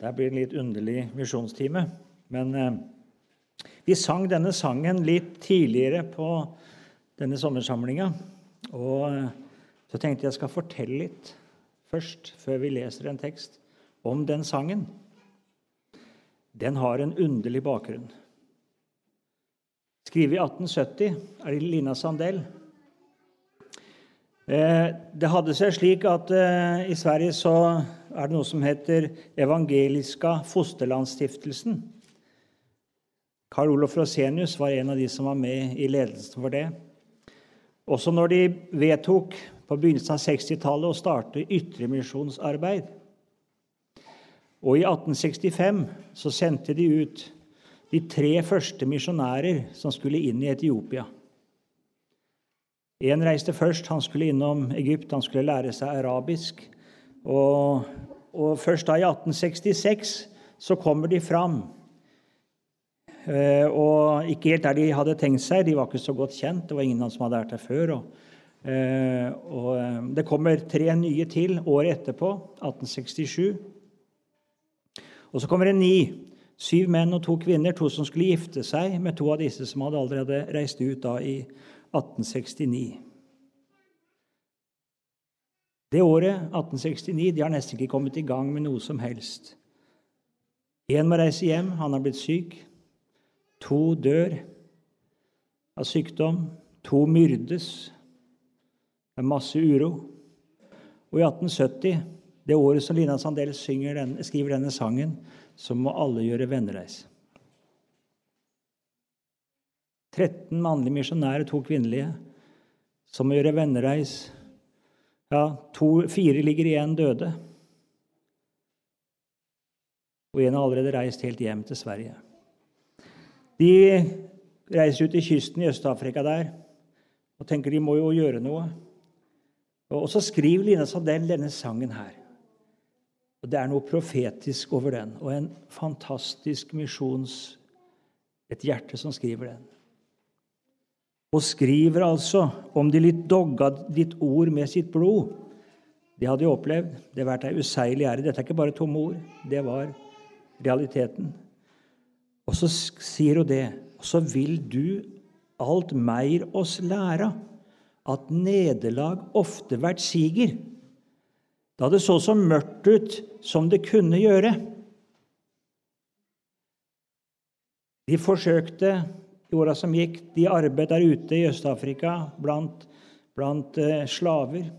Det blir en litt underlig misjonstime. Men eh, vi sang denne sangen litt tidligere på denne sommersamlinga. Og eh, så tenkte jeg skal fortelle litt først, før vi leser en tekst, om den sangen. Den har en underlig bakgrunn. Skrevet i 1870 er det Lina Sandell. Eh, det hadde seg slik at eh, i Sverige så er det noe som heter Evangeliska Fosterlandsstiftelsen. Karl Olof Rosenius var en av de som var med i ledelsen for det. Også når de vedtok på begynnelsen av 60-tallet å starte ytremisjonsarbeid. Og i 1865 så sendte de ut de tre første misjonærer som skulle inn i Etiopia. En reiste først. Han skulle innom Egypt, han skulle lære seg arabisk. Og, og først da, i 1866, så kommer de fram. Eh, og ikke helt der de hadde tenkt seg. De var ikke så godt kjent. Det var ingen som hadde vært der før. Og, eh, og eh, det kommer tre nye til året etterpå, 1867. Og så kommer det ni. Syv menn og to kvinner, to som skulle gifte seg med to av disse som hadde allerede reist ut da i 1869. Det året, 1869, de har nesten ikke kommet i gang med noe som helst. Én må reise hjem, han har blitt syk. To dør av sykdom. To myrdes. Det er masse uro. Og i 1870, det året som Lina Sandel denne, skriver denne sangen, så må alle gjøre vennereis. 13 mannlige misjonærer, to kvinnelige, som må gjøre vennereis ja, to, fire ligger igjen døde. Og en har allerede reist helt hjem til Sverige. De reiser ut til kysten i Øst-Afrika der og tenker de må jo gjøre noe. Og så skriver Lina Sandell denne sangen her. Og Det er noe profetisk over den, og en fantastisk misjons Et hjerte som skriver den og skriver altså om de litt dogga ditt ord med sitt blod. Det hadde jeg opplevd. Det har vært ei useilig ære. Dette er ikke bare tomme ord. Det var realiteten. Og så sier hun det. Og så vil du alt meir oss læra at nederlag ofte vært siger. Da det så så mørkt ut som det kunne gjøre. De forsøkte i åra som gikk. De arbeidet der ute i Øst-Afrika blant, blant eh, slaver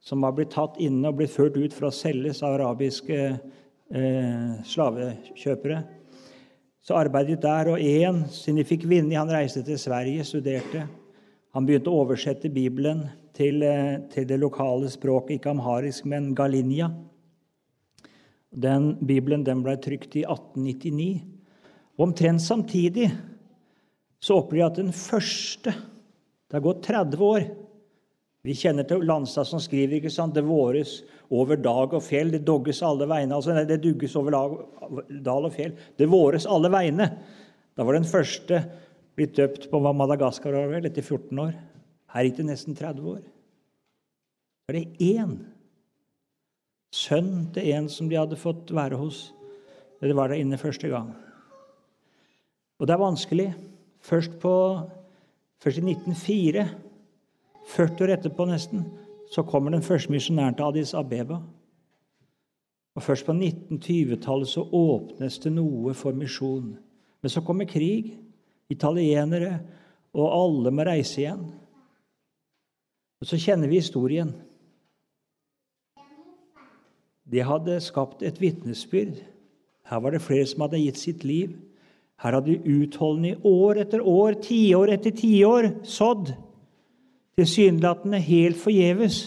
som var blitt tatt inne og blitt ført ut for å selges av arabiske eh, slavekjøpere. Så arbeidet der, og én, siden de fikk vinne, han reiste til Sverige, studerte. Han begynte å oversette Bibelen til, eh, til det lokale språket, ikke amharisk, men galinja. Den Bibelen den ble trykt i 1899. Og omtrent samtidig så opplever jeg at den første Det har gått 30 år. Vi kjenner til Landstad som skriver ikke sant, det våres over dag og fjell. Det dogges alle veiene'. altså Det dugges over dal og fjell. Det våres alle veiene'. Da var den første blitt døpt på Madagaskar etter 14 år. Her gikk det nesten 30 år. Da er det én sønn til en som de hadde fått være hos. Det var der inne første gang. Og det er vanskelig. Først, på, først i 1904, 40 år etterpå nesten, så kommer den første misjonæren til Addis Abeba. Og Først på 1920-tallet så åpnes det noe for misjon. Men så kommer krig. Italienere. Og alle må reise igjen. Og Så kjenner vi historien. Det hadde skapt et vitnesbyrd. Her var det flere som hadde gitt sitt liv. Her hadde de utholdende år etter år, tiår etter tiår, sådd. Tilsynelatende helt forgjeves.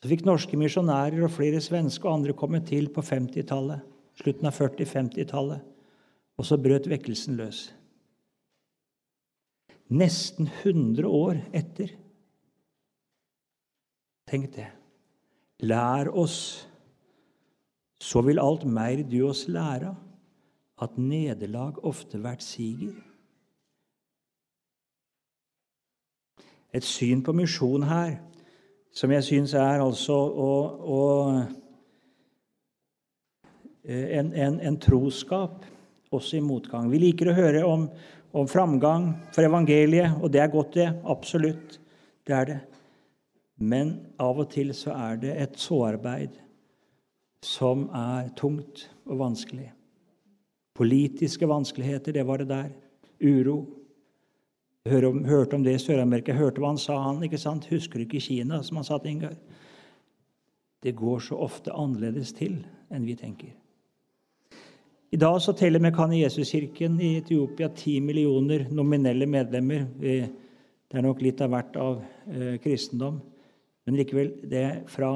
Så fikk norske misjonærer og flere svenske og andre komme til på 50-tallet, slutten av 40-50-tallet. Og så brøt vekkelsen løs. Nesten 100 år etter. Tenk det. Lær oss, så vil alt mer du oss lære at nederlag ofte vært siger. Et syn på misjon her som jeg syns er altså å, å eh, en, en, en troskap også i motgang. Vi liker å høre om, om framgang for evangeliet, og det er godt, det. Absolutt. Det er det. Men av og til så er det et såarbeid som er tungt og vanskelig. Politiske vanskeligheter, det var det der. Uro. Hørte om, hørte om det i Sør-Amerika. Hørte hva han sa, han. ikke sant? Husker du ikke Kina, som han sa til Ingar? Det går så ofte annerledes til enn vi tenker. I dag så teller Mekane Jesuskirken i Etiopia ti millioner nominelle medlemmer. Det er nok litt av hvert av eh, kristendom, men likevel, det er fra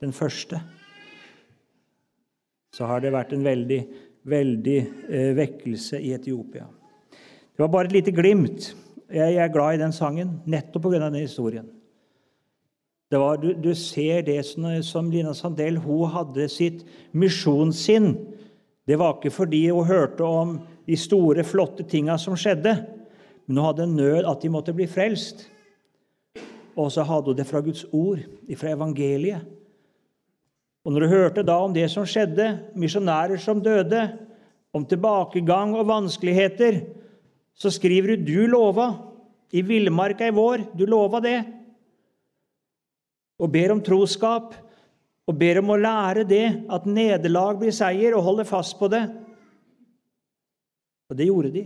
den første så har det vært en veldig, veldig eh, vekkelse i Etiopia. Det var bare et lite glimt. Jeg er glad i den sangen nettopp pga. den historien. Var, du, du, ser det som, som Lina Sandel hun hadde sitt misjonssinn det var ikke fordi hun hørte om de store, flotte tinga som skjedde, men hun hadde en nød at de måtte bli frelst. Og så hadde hun det fra Guds ord, fra evangeliet. Og når du hørte da om det som skjedde, misjonærer som døde, om tilbakegang og vanskeligheter, så skriver du 'du lova' i villmarka i vår. Du lova det. Og ber om troskap og ber om å lære det, at nederlag blir seier, og holder fast på det. Og det gjorde de.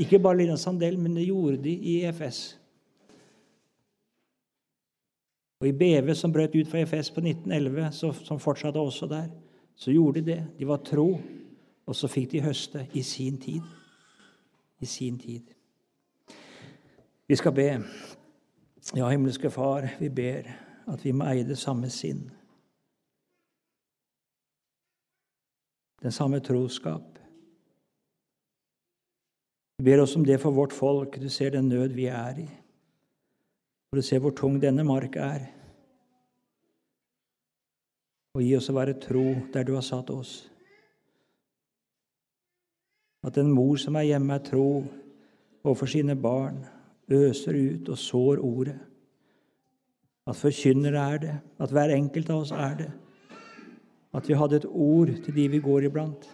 Ikke bare Lina Sandel, men det gjorde de i EFS. Og i BV, som brøt ut fra EFS på 1911, så, som fortsatte også der, så gjorde de det. De var tro, og så fikk de høste i sin tid. I sin tid. Vi skal be. Ja, himmelske Far, vi ber at vi må eie det samme sinn. den samme troskap. Vi ber oss om det for vårt folk. Du ser den nød vi er i. Og du ser hvor tung denne mark er. Og gi oss å være tro der du har satt oss. At en mor som er hjemme, er tro overfor sine barn, øser ut og sår ordet. At forkynnere er det, at hver enkelt av oss er det at vi hadde et ord til de vi går iblant.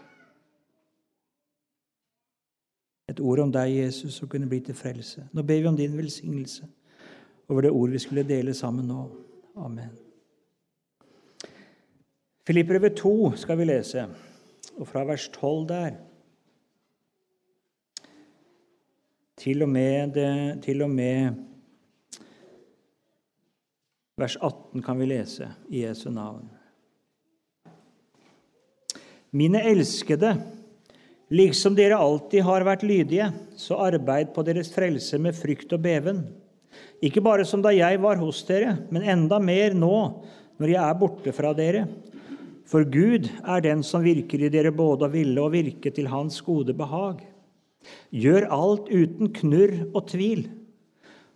Et ord om deg, Jesus, som kunne bli til frelse. Nå ber vi om din velsignelse over det ord vi skulle dele sammen nå. Amen. Filippbrevet 2 skal vi lese, og fra vers 12 der til og med, det, til og med vers 18 kan vi lese i Jesu navn. Mine elskede, liksom dere alltid har vært lydige, så arbeid på deres frelse med frykt og beven. Ikke bare som da jeg var hos dere, men enda mer nå, når jeg er borte fra dere. For Gud er den som virker i dere både å ville og virke til Hans gode behag. Gjør alt uten knurr og tvil,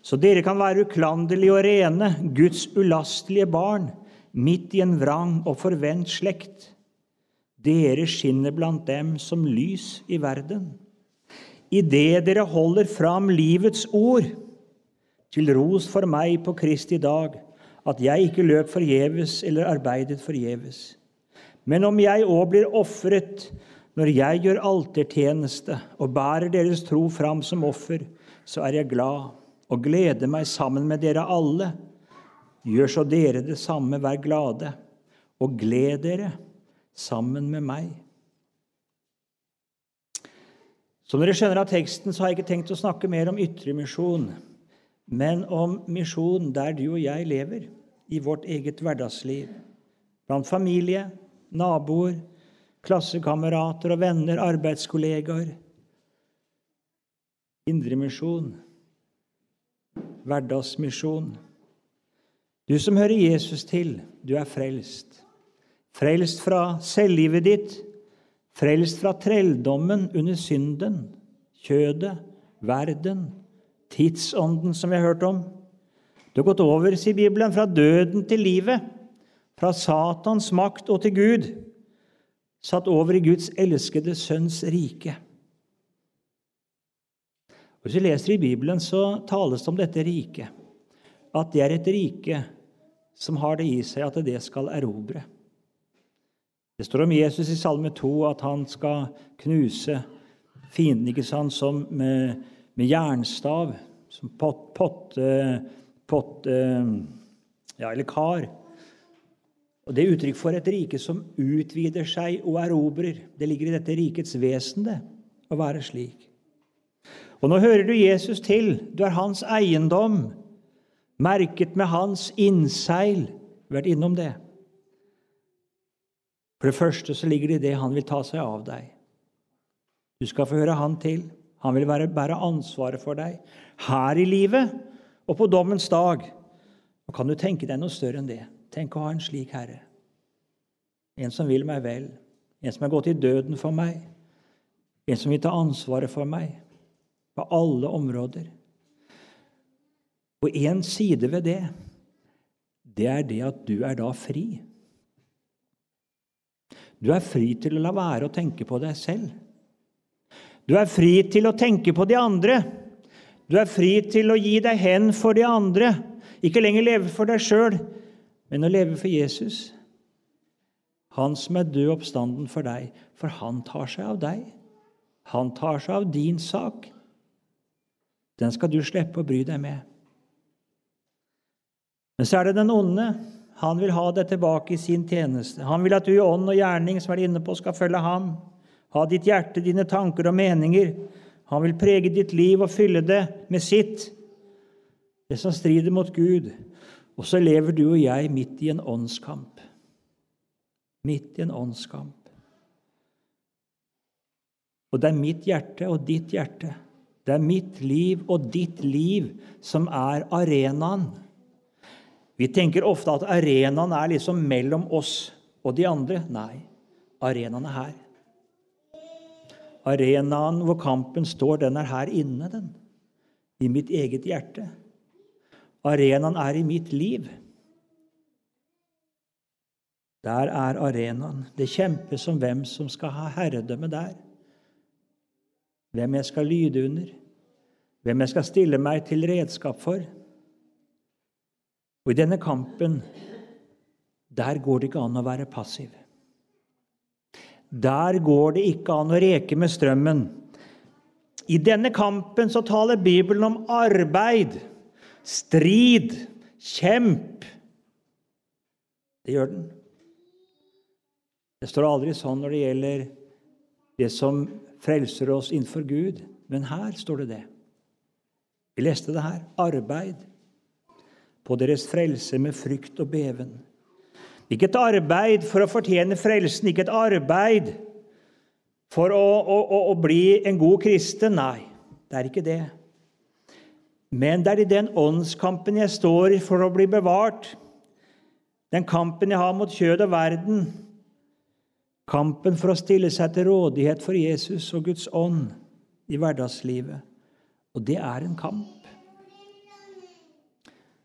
så dere kan være uklanderlige og rene, Guds ulastelige barn, midt i en vrang og forvent slekt dere skinner blant dem som lys i verden. Idet dere holder fram livets ord, til ros for meg på Kristi dag, at jeg ikke løp forgjeves eller arbeidet forgjeves. Men om jeg òg blir ofret når jeg gjør altertjeneste og bærer deres tro fram som offer, så er jeg glad og gleder meg sammen med dere alle. Gjør så dere det samme, vær glade, og gled dere sammen med meg. Som dere skjønner av teksten, så har jeg ikke tenkt å snakke mer om ytre misjon, men om misjon der du og jeg lever, i vårt eget hverdagsliv. Blant familie, naboer, klassekamerater og venner, arbeidskollegaer. Indremisjon, hverdagsmisjon. Du som hører Jesus til, du er frelst. Frelst fra selvlivet ditt, frelst fra trelldommen under synden, kjødet, verden, tidsånden, som vi har hørt om. Du har gått over, sier Bibelen, fra døden til livet, fra Satans makt og til Gud, satt over i Guds elskede sønns rike. Og Hvis vi leser i Bibelen, så tales det om dette riket. At det er et rike som har det i seg at det skal erobre. Det står om Jesus i Salme 2 at han skal knuse fienden ikke sant, som med, med jernstav, som pott, pott, pott ja, eller kar. Og Det er uttrykk for et rike som utvider seg og erobrer. Det ligger i dette rikets vesen å være slik. Og nå hører du Jesus til. Du er hans eiendom, merket med hans innseil. Du har vært innom det. For det første så ligger det i det han vil ta seg av deg. Du skal få høre han til. Han vil være, bære ansvaret for deg her i livet og på dommens dag. Og Kan du tenke deg noe større enn det? Tenk å ha en slik herre. En som vil meg vel. En som har gått i døden for meg. En som vil ta ansvaret for meg på alle områder. Og én side ved det, det er det at du er da fri. Du er fri til å la være å tenke på deg selv. Du er fri til å tenke på de andre. Du er fri til å gi deg hen for de andre. Ikke lenger leve for deg sjøl, men å leve for Jesus. Han som er død oppstanden for deg, for han tar seg av deg. Han tar seg av din sak. Den skal du slippe å bry deg med. Men så er det den onde. Han vil ha deg tilbake i sin tjeneste. Han vil at du i ånd og gjerning som er inne på, skal følge ham. Ha ditt hjerte, dine tanker og meninger. Han vil prege ditt liv og fylle det med sitt, det som strider mot Gud. Og så lever du og jeg midt i en åndskamp. Midt i en åndskamp. Og det er mitt hjerte og ditt hjerte det er mitt liv og ditt liv som er arenaen. Vi tenker ofte at arenaen er liksom mellom oss og de andre. Nei, arenaen er her. Arenaen hvor kampen står, den er her inne, den. I mitt eget hjerte. Arenaen er i mitt liv. Der er arenaen. Det kjempes om hvem som skal ha herredømme der hvem jeg skal lyde under, hvem jeg skal stille meg til redskap for. Og i denne kampen, der går det ikke an å være passiv. Der går det ikke an å reke med strømmen. I denne kampen så taler Bibelen om arbeid, strid, kjemp. Det gjør den. Det står aldri sånn når det gjelder det som frelser oss innenfor Gud. Men her står det det. Vi leste det her. Arbeid på deres frelse med frykt og beven. Ikke et arbeid for å fortjene frelsen, ikke et arbeid for å, å, å bli en god kristen. Nei, det er ikke det. Men det er i den åndskampen jeg står for å bli bevart, den kampen jeg har mot kjød og verden, Kampen for å stille seg til rådighet for Jesus og Guds ånd i hverdagslivet. Og det er en kamp.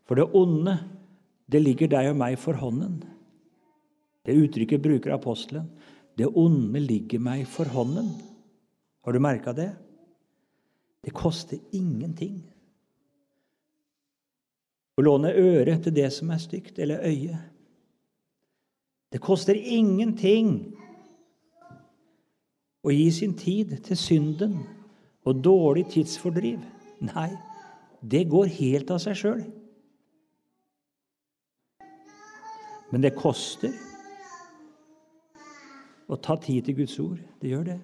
For det onde, det ligger deg og meg for hånden. Det uttrykket bruker apostelen. Det onde ligger meg for hånden. Har du merka det? Det koster ingenting å låne øre til det som er stygt, eller øye. Det koster ingenting å gi sin tid til synden og dårlig tidsfordriv. Nei, det går helt av seg sjøl. Men det koster å ta tid til Guds ord. Det gjør det.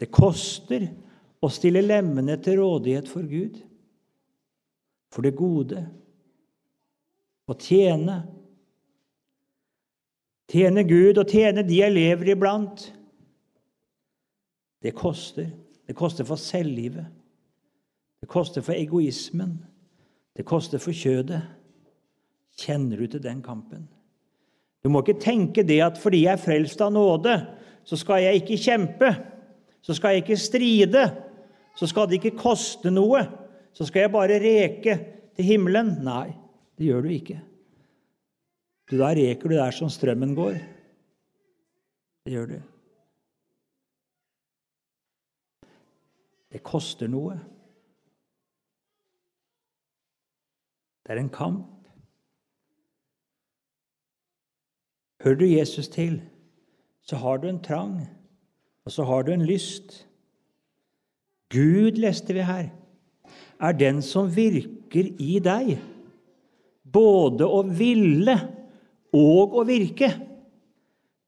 Det koster å stille lemmene til rådighet for Gud, for det gode, å tjene Tjene Gud og tjene de jeg lever iblant. Det koster. Det koster for selvlivet. Det koster for egoismen. Det koster for kjødet. Kjenner du til den kampen? Du må ikke tenke det at fordi jeg er frelst av nåde, så skal jeg ikke kjempe. Så skal jeg ikke stride. Så skal det ikke koste noe. Så skal jeg bare reke til himmelen. Nei, det gjør du ikke. Du, Da reker du der som strømmen går. Det gjør du. Det koster noe. Det er en kamp. Hører du Jesus til, så har du en trang, og så har du en lyst. Gud, leste vi her, er den som virker i deg, både å ville og å virke,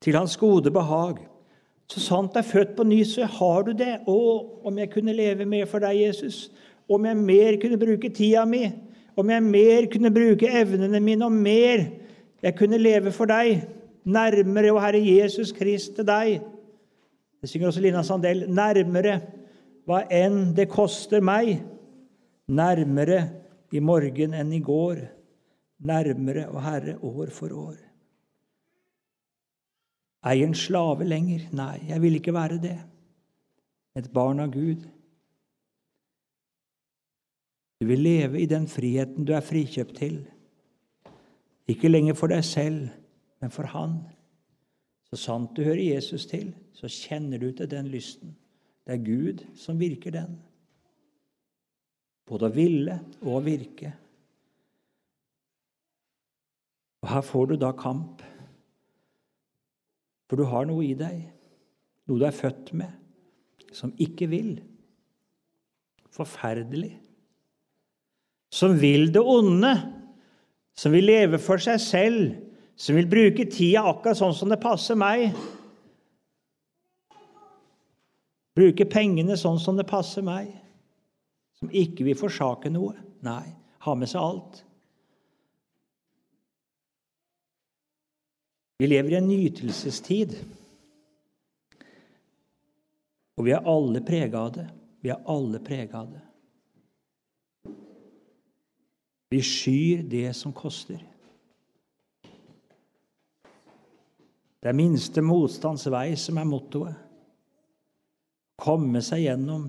til hans gode behag. Så sant er født på ny, så har du det. Å, om jeg kunne leve mer for deg, Jesus. Om jeg mer kunne bruke tida mi. Om jeg mer kunne bruke evnene mine, og mer jeg kunne leve for deg. Nærmere, å Herre Jesus Krist, til deg. Det synger også Lina Sandell. Nærmere, hva enn det koster meg. Nærmere i morgen enn i går. Nærmere, å Herre, år for år. Er jeg en slave lenger? Nei, jeg vil ikke være det. Et barn av Gud. Du vil leve i den friheten du er frikjøpt til. Ikke lenger for deg selv, men for Han. Så sant du hører Jesus til, så kjenner du til den lysten. Det er Gud som virker den. Både å ville og å virke. Og Her får du da kamp. For du har noe i deg, noe du er født med, som ikke vil. Forferdelig. Som vil det onde, som vil leve for seg selv, som vil bruke tida akkurat sånn som det passer meg. Bruke pengene sånn som det passer meg. Som ikke vil forsake noe. Nei, ha med seg alt. Vi lever i en nytelsestid. Og vi er alle prega av det. Vi er alle prega av det. Vi skyr det som koster. Det er minste motstands vei som er mottoet. Komme seg gjennom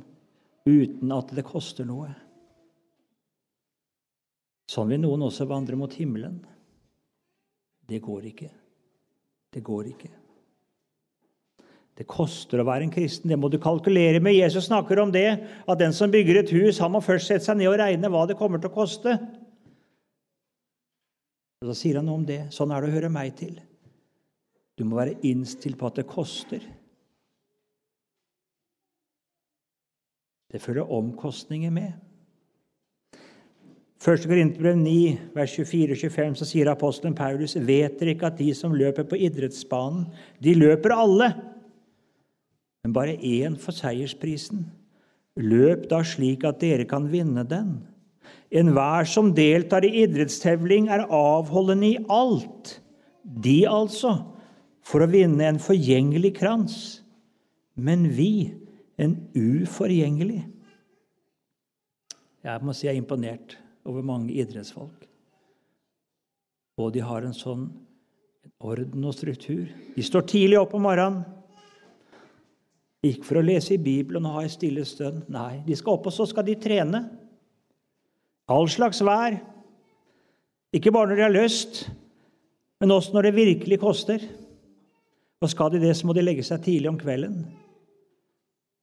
uten at det koster noe. Sånn vil noen også vandre mot himmelen. Det går ikke. Det går ikke. Det koster å være en kristen. Det må du kalkulere med. Jesus snakker om det, at den som bygger et hus, han må først sette seg ned og regne hva det kommer til å koste. Og Da sier han noe om det. Sånn er det å høre meg til. Du må være innstilt på at det koster. Det følger omkostninger med. 1. Korinterbrev 9, vers 24-25, så sier apostelen Paulus.: Vet dere ikke at de som løper på idrettsbanen, de løper alle, men bare én får seiersprisen? Løp da slik at dere kan vinne den. Enhver som deltar i idrettstevling, er avholdende i alt. De altså, for å vinne en forgjengelig krans, men vi en uforgjengelig. Jeg må si jeg er imponert over mange idrettsfolk. Og de har en sånn orden og struktur. De står tidlig opp om morgenen. Ikke for å lese i Bibelen og ha en stille stund. Nei, de skal opp, og så skal de trene. All slags vær. Ikke bare når de har lyst, men også når det virkelig koster. Og skal de det, så må de legge seg tidlig om kvelden.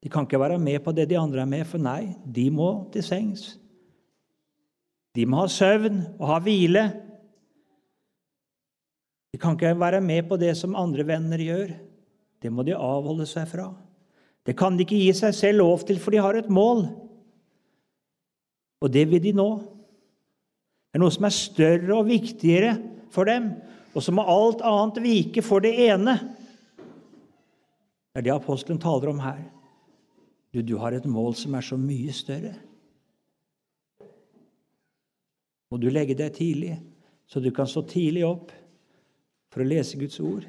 De kan ikke være med på det de andre er med, for nei, de må til sengs. De må ha søvn og ha hvile. De kan ikke være med på det som andre venner gjør. Det må de avholde seg fra. Det kan de ikke gi seg selv lov til, for de har et mål. Og det vil de nå. Det er noe som er større og viktigere for dem, og så må alt annet vike for det ene. Det er det apostelen taler om her. Du, du har et mål som er så mye større må du legge deg tidlig, så du kan stå tidlig opp for å lese Guds ord.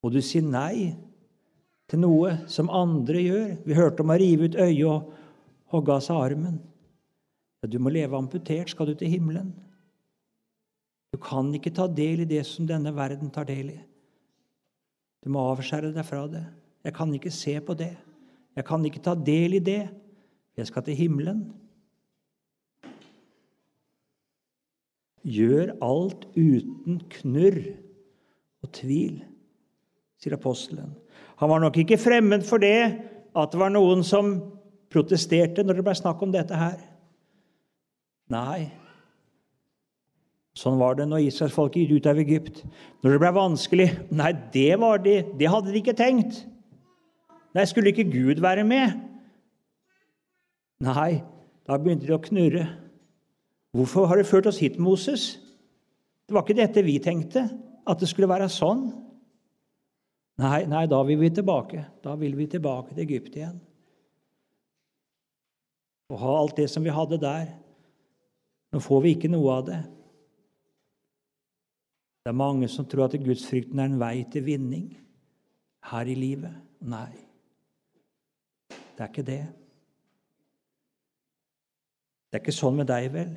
Må du si nei til noe som andre gjør. Vi hørte om å rive ut øyet og hogge av seg armen. Ja, du må leve amputert, skal du til himmelen. Du kan ikke ta del i det som denne verden tar del i. Du må avskjære deg fra det. Jeg kan ikke se på det. Jeg kan ikke ta del i det. Jeg skal til himmelen. Gjør alt uten knurr og tvil, sier apostelen. Han var nok ikke fremmed for det at det var noen som protesterte når det ble snakk om dette her. Nei. Sånn var det når israelsfolket gikk ut av Egypt. Når det ble vanskelig Nei, det, de, det hadde de ikke tenkt. Nei, skulle ikke Gud være med? Nei, da begynte de å knurre. Hvorfor har du ført oss hit, Moses? Det var ikke dette vi tenkte, at det skulle være sånn. Nei, nei, da vil vi tilbake. Da vil vi tilbake til Egypt igjen. Og ha alt det som vi hadde der. Nå får vi ikke noe av det. Det er mange som tror at gudsfrykten er en vei til vinning her i livet. Nei, det er ikke det. Det er ikke sånn med deg, vel,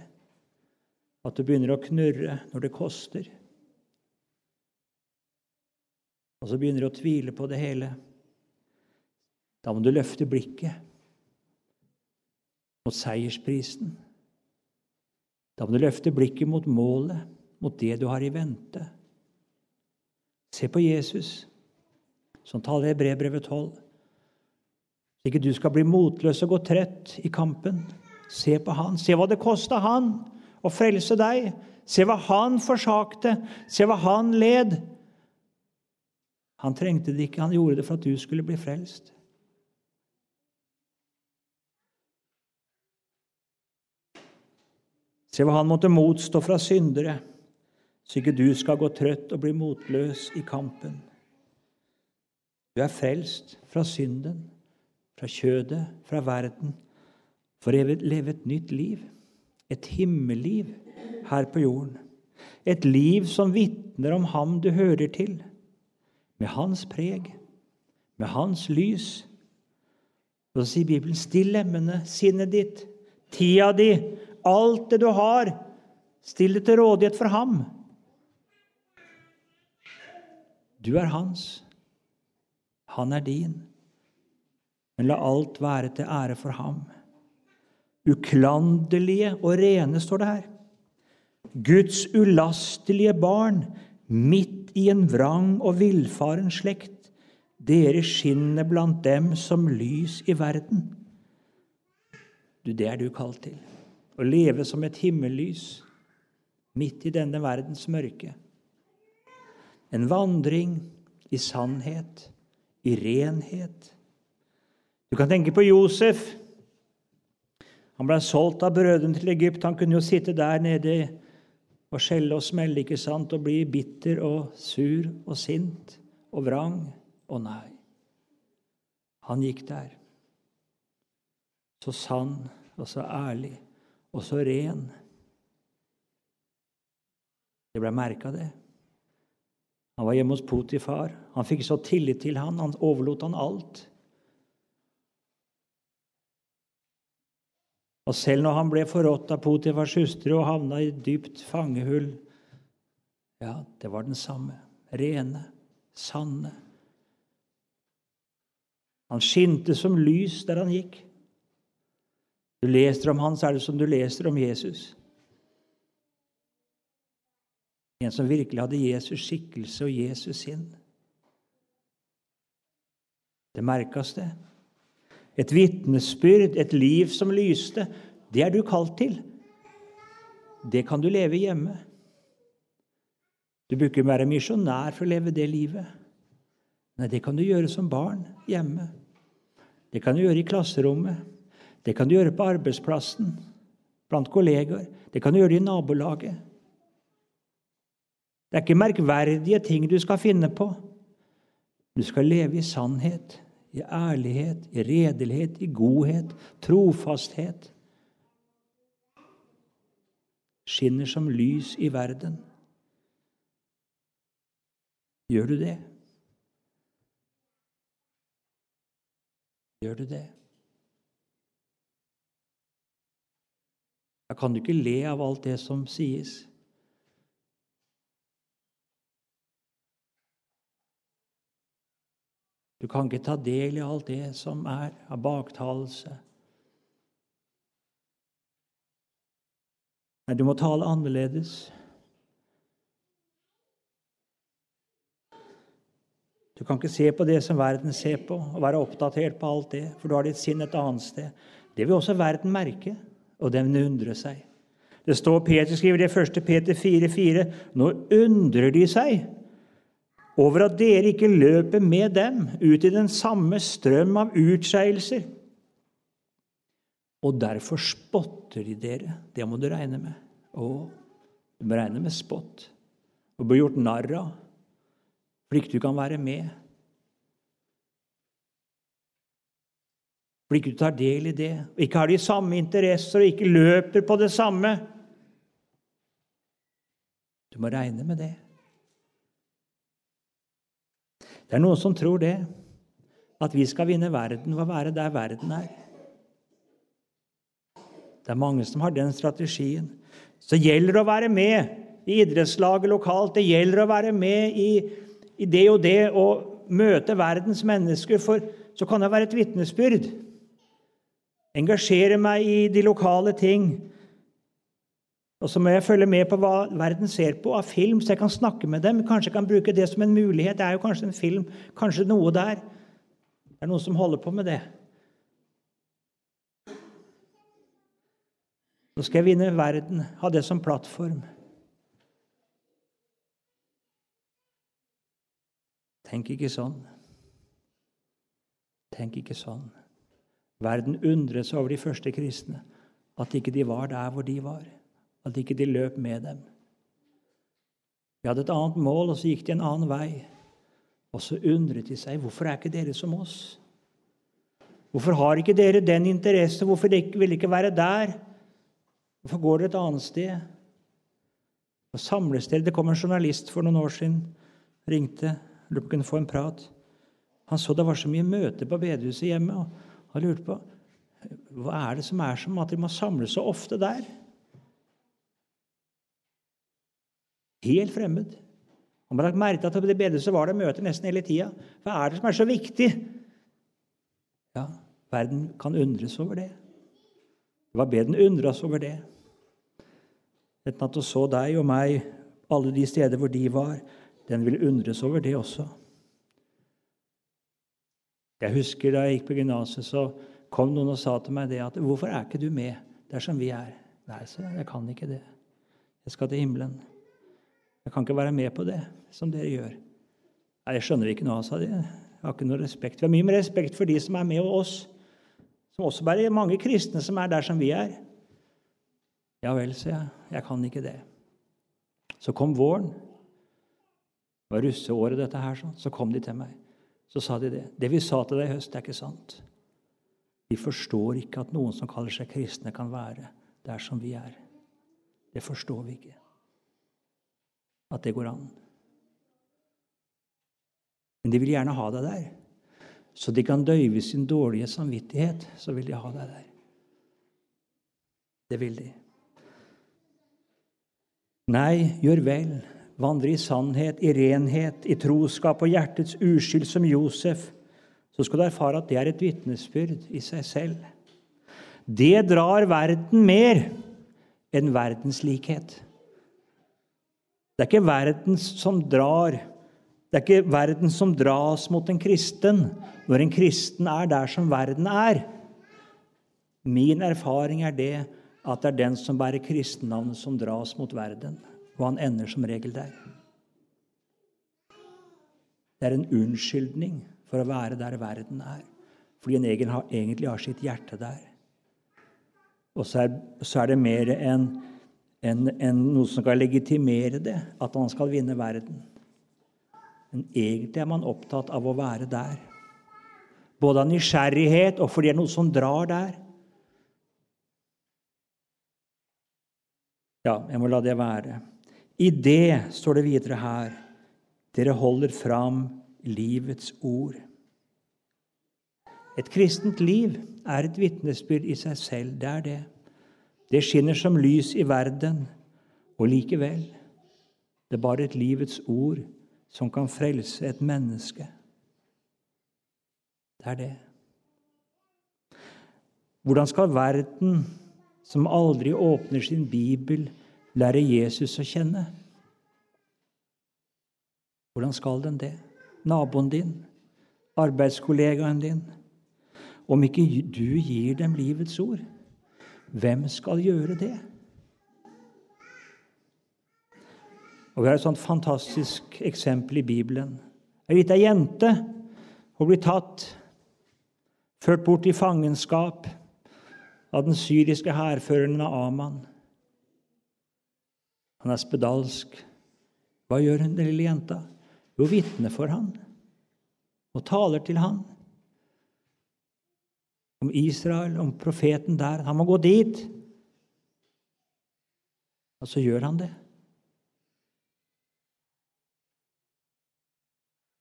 at du begynner å knurre når det koster. Og så begynner du å tvile på det hele. Da må du løfte blikket mot seiersprisen. Da må du løfte blikket mot målet mot det du har i vente. Se på Jesus, som taler i brevbrevet 12. Så ikke du skal bli motløs og gå trett i kampen. Se på han. Se hva det kosta han å frelse deg. Se hva han forsakte. Se hva han led. Han trengte det ikke, han gjorde det for at du skulle bli frelst. Se hva han måtte motstå fra syndere så ikke du skal gå trøtt og bli motløs i kampen. Du er frelst fra synden, fra kjødet, fra verden, for å leve et nytt liv, et himmelliv her på jorden. Et liv som vitner om ham du hører til, med hans preg, med hans lys. Så sier Bibelen, still lemmene, sinnet ditt, tida di, alt det du har, still det til rådighet for ham. Du er hans. Han er din. Men la alt være til ære for ham. Uklanderlige og rene, står det her. Guds ulastelige barn, midt i en vrang og villfaren slekt. Dere skinner blant dem som lys i verden. Du, det er du kalt til. Å leve som et himmellys midt i denne verdens mørke. En vandring i sannhet, i renhet. Du kan tenke på Josef. Han ble solgt av brødrene til Egypt. Han kunne jo sitte der nede og skjelle og smelle ikke sant, og bli bitter og sur og sint og vrang. Å nei. Han gikk der. Så sann og så ærlig og så ren. Det ble merka, det. Han var hjemme hos Potifar. Han fikk så tillit til han, han overlot han alt. Og selv når han ble forrådt av Potifars hustru og havna i et dypt fangehull Ja, det var den samme. Rene, sanne. Han skinte som lys der han gikk. Du leser om han, så er det som du leser om Jesus. En som virkelig hadde Jesus skikkelse og Jesus sinn. Det merkes, det. Et vitnesbyrd, et liv som lyste. Det er du kalt til. Det kan du leve hjemme. Du bør ikke være misjonær for å leve det livet. Nei, det kan du gjøre som barn hjemme. Det kan du gjøre i klasserommet. Det kan du gjøre på arbeidsplassen, blant kollegaer. Det kan du gjøre i nabolaget. Det er ikke merkverdige ting du skal finne på. Du skal leve i sannhet, i ærlighet, i redelighet, i godhet, trofasthet. Skinner som lys i verden. Gjør du det? Gjør du det? Da kan du ikke le av alt det som sies. Du kan ikke ta del i alt det som er av baktalelse. Nei, du må tale annerledes. Du kan ikke se på det som verden ser på, og være oppdatert på alt det, for du har ditt sinn et annet sted. Det vil også verden merke, og den undre seg. Det står Peter skriver det 1. Peter 4,4.: Nå undrer de seg over at dere ikke løper med dem ut i den samme strøm av utskeielser. Og derfor spotter de dere. Det må du regne med. Å, du må regne med spott. Og bli gjort narr av fordi ikke du kan være med. Fordi ikke du tar del i det, og ikke har de samme interesser og ikke løper på det samme. Du må regne med det. Det er noen som tror det, at vi skal vinne verden ved å være der verden er. Det er mange som har den strategien. Så gjelder det å være med i idrettslaget lokalt. Det gjelder å være med i, i det og det og møte verdens mennesker, for så kan det være et vitnesbyrd. Engasjere meg i de lokale ting. Og så må jeg følge med på hva verden ser på av film, så jeg kan snakke med dem. Kanskje jeg kan bruke det som en mulighet. Det er jo kanskje en film, kanskje noe der. Det er noen som holder på med det. Nå skal jeg vinne verden, ha det som plattform. Tenk ikke sånn. Tenk ikke sånn. Verden undret seg over de første kristne, at ikke de var der hvor de var. At ikke de løp med dem. De hadde et annet mål, og så gikk de en annen vei. Og så undret de seg hvorfor er ikke dere som oss? Hvorfor har ikke dere den interesse? Hvorfor vil dere ikke være der? Hvorfor går dere et annet sted? Og samles dere. Det kom en journalist for noen år siden. Ringte. Lurte på kunne få en prat. Han så det var så mye møter på bedehuset hjemme. og Han lurte på hva er det som er som at de må samles så ofte der. Helt fremmed. Han har lagt merke til at det bedehuset var det møter nesten hele tida. Hva er det som er så viktig? Ja, verden kan undres over det. Det var bedre den undres over det Enten at hun så deg og meg alle de steder hvor de var. Den vil undres over det også. Jeg husker Da jeg gikk på gymnaset, så kom noen og sa til meg det at 'Hvorfor er ikke du med der som vi er?' Nei, så jeg kan ikke det. Jeg skal til himmelen. Jeg kan ikke være med på det som dere gjør. Nei, jeg skjønner ikke noe, sa de. Jeg har ikke noe respekt. Vi har mye mer respekt for de som er med oss, som også bare er mange kristne som er der som vi er. Ja vel, sa jeg. Jeg kan ikke det. Så kom våren. Det var russeåret, dette her. sånn. Så kom de til meg. Så sa de det. Det vi sa til deg i høst, det er ikke sant. Vi forstår ikke at noen som kaller seg kristne, kan være der som vi er. Det forstår vi ikke at det går an. Men de vil gjerne ha deg der. Så de kan døyve sin dårlige samvittighet, så vil de ha deg der. Det vil de. Nei, gjør vel. Vandre i sannhet, i renhet, i troskap og hjertets uskyld som Josef. Så skal du erfare at det er et vitnesbyrd i seg selv. Det drar verden mer enn verdens likhet. Det er ikke verden som drar. Det er ikke verden som dras mot en kristen når en kristen er der som verden er. Min erfaring er det at det er den som bærer kristennavnet, som dras mot verden. Og han ender som regel der. Det er en unnskyldning for å være der verden er. Fordi en egentlig har sitt hjerte der. Og så er, så er det mer enn enn en noe som skal legitimere det, at han skal vinne verden. Men egentlig er man opptatt av å være der. Både av nysgjerrighet og fordi det er noe som drar der. Ja, jeg må la det være. I det står det videre her dere holder fram livets ord. Et kristent liv er et vitnesbyrd i seg selv. Det er det. Det skinner som lys i verden, og likevel det er bare et livets ord som kan frelse et menneske. Det er det. Hvordan skal verden, som aldri åpner sin bibel, lære Jesus å kjenne? Hvordan skal den det? Naboen din? Arbeidskollegaen din? Om ikke du gir dem livets ord? Hvem skal gjøre det? Og Vi har et sånt fantastisk eksempel i Bibelen. Ei lita jente hun blir tatt, ført bort i fangenskap av den syriske hærføreren Aman. Han er spedalsk. Hva gjør hun, den lille jenta? Jo, vitner for han og taler til han. Om Israel, om profeten der. Han må gå dit. Og så gjør han det.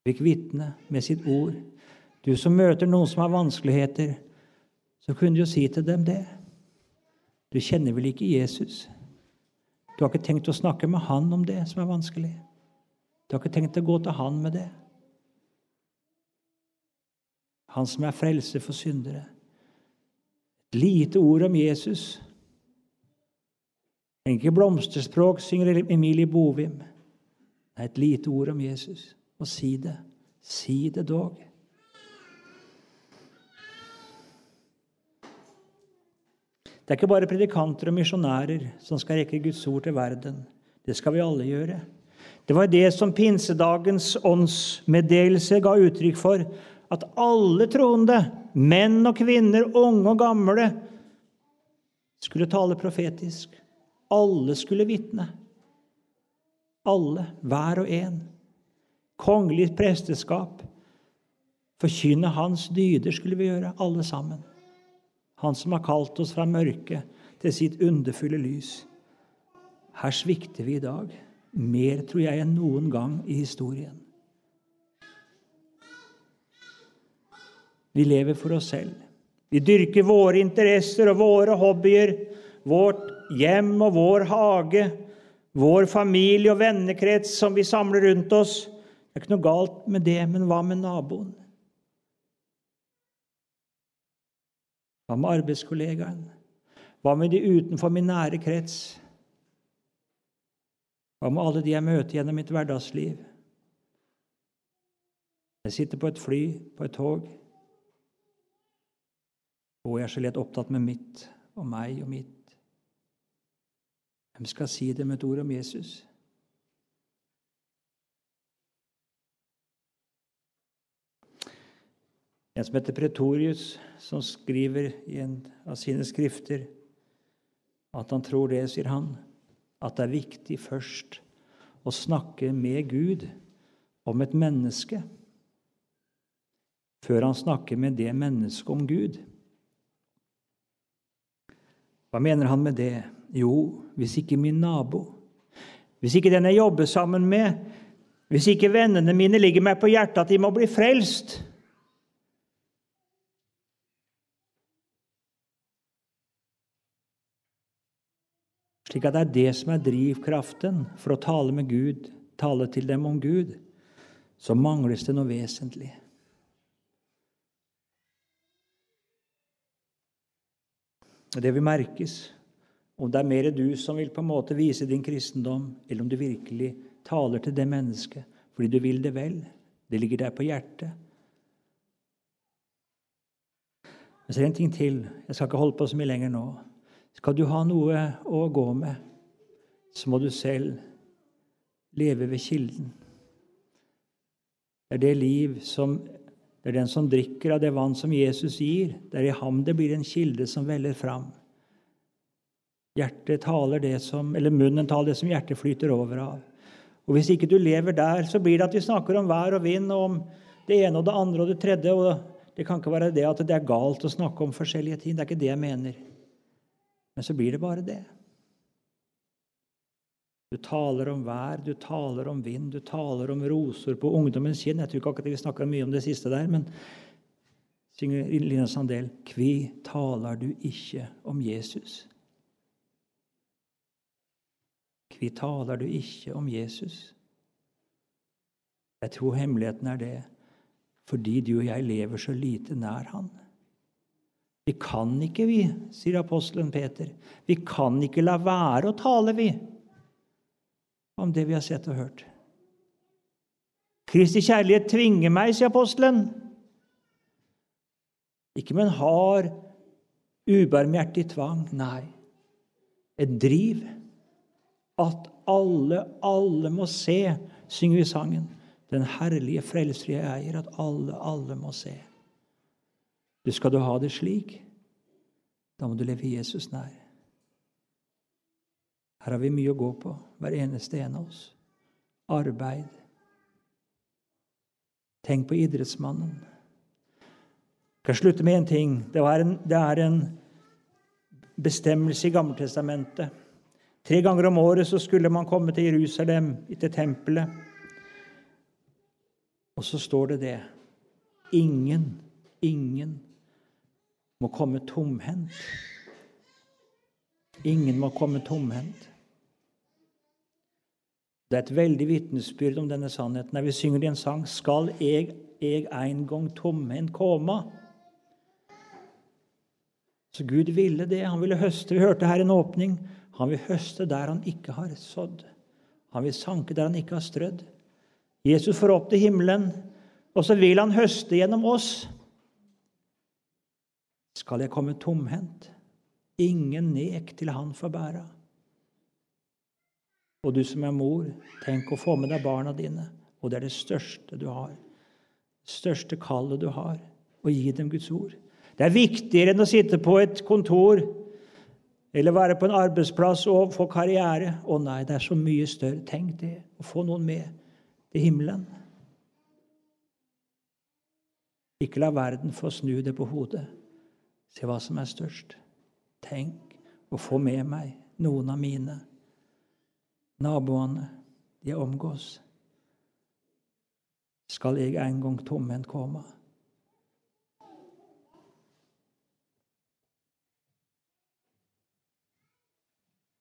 Fikk vitne med sitt ord. Du som møter noen som har vanskeligheter, så kunne du jo si til dem det. Du kjenner vel ikke Jesus? Du har ikke tenkt å snakke med han om det som er vanskelig? Du har ikke tenkt å gå til han med det? Han som er frelse for syndere. Lite ord om Jesus. Ikke blomsterspråk, synger Emilie Bovim. Det er et lite ord om Jesus. Og si det. Si det dog. Det er ikke bare predikanter og misjonærer som skal rekke Guds ord til verden. Det skal vi alle gjøre. Det var det som pinsedagens åndsmeddelelse ga uttrykk for. At alle troende, menn og kvinner, unge og gamle, skulle tale profetisk. Alle skulle vitne. Alle, hver og en. Kongelig presteskap. Forkynne hans dyder skulle vi gjøre, alle sammen. Han som har kalt oss fra mørket til sitt underfulle lys. Her svikter vi i dag, mer, tror jeg, enn noen gang i historien. Vi lever for oss selv. Vi dyrker våre interesser og våre hobbyer, vårt hjem og vår hage, vår familie og vennekrets som vi samler rundt oss. Det er ikke noe galt med det, men hva med naboen? Hva med arbeidskollegaen? Hva med de utenfor min nære krets? Hva med alle de jeg møter gjennom mitt hverdagsliv? Jeg sitter på et fly, på et tog, og jeg er så lett opptatt med mitt og meg og mitt. Hvem skal si det med et ord om Jesus? En som heter Pretorius, som skriver i en av sine skrifter at han tror det, sier han, at det er viktig først å snakke med Gud om et menneske før han snakker med det mennesket om Gud. Hva mener han med det? Jo, hvis ikke min nabo, hvis ikke den jeg jobber sammen med, hvis ikke vennene mine ligger meg på hjertet at de må bli frelst Slik at det er det som er drivkraften for å tale med Gud, tale til dem om Gud. Så mangles det noe vesentlig. Det vil merkes om det er mer du som vil på en måte vise din kristendom, eller om du virkelig taler til det mennesket fordi du vil det vel. Det ligger deg på hjertet. Men så er det en ting til. Jeg skal ikke holde på så mye lenger nå. Skal du ha noe å gå med, så må du selv leve ved kilden. Det er det liv som det er den som drikker av det vann som Jesus gir. Det er i ham det blir en kilde som veller fram. Hjertet taler det som, eller Munnen taler det som hjertet flyter over av. Og Hvis ikke du lever der, så blir det at vi snakker om vær og vind og om det ene og det andre og det tredje. og Det kan ikke være det at det er galt å snakke om forskjellige ting. Det er ikke det jeg mener. Men så blir det bare det. Du taler om vær, du taler om vind, du taler om roser på ungdommens kinn. Jeg tror ikke akkurat vi snakka mye om det siste der, men synger Lina Sandel Kvi taler du ikke om Jesus? Kvi taler du ikke om Jesus? Jeg tror hemmeligheten er det fordi du og jeg lever så lite nær Han. Vi kan ikke, vi, sier apostelen Peter. Vi kan ikke la være å tale, vi, om det vi har sett og hørt. Kristi kjærlighet tvinger meg, sier apostelen. Ikke med en hard, ubarmhjertig tvang. Nei, et driv. At alle, alle må se, synger vi sangen. Den herlige frelser eier, at alle, alle må se. Du Skal du ha det slik, da må du leve Jesus nær. Her har vi mye å gå på, hver eneste en av oss. Arbeid. Tenk på idrettsmannen. Jeg kan slutte med én ting. Det, en, det er en bestemmelse i Gammeltestamentet. Tre ganger om året så skulle man komme til Jerusalem, til tempelet. Og så står det det. Ingen, ingen må komme tomhendt. Ingen må komme tomhendt. Det er et veldig vitnesbyrd om denne sannheten. Når vi synger i en sang 'Skal eg, eg ein gong tomhendt koma'? Så Gud ville det. Han ville høste. Vi hørte her en åpning. Han vil høste der han ikke har sådd. Han vil sanke der han ikke har strødd. Jesus får opp til himmelen, og så vil han høste gjennom oss. Skal jeg komme tomhendt? Ingen nek til han får bæra. Og du som er mor, tenk å få med deg barna dine. Og det er det største du har. Det største kallet du har. Å gi dem Guds ord. Det er viktigere enn å sitte på et kontor eller være på en arbeidsplass og få karriere. Å nei, det er så mye større. Tenk det. Å få noen med til himmelen. Ikke la verden få snu det på hodet. Se hva som er størst. Tenk å få med meg noen av mine naboene de omgås. Skal jeg en gang tomhendt komme?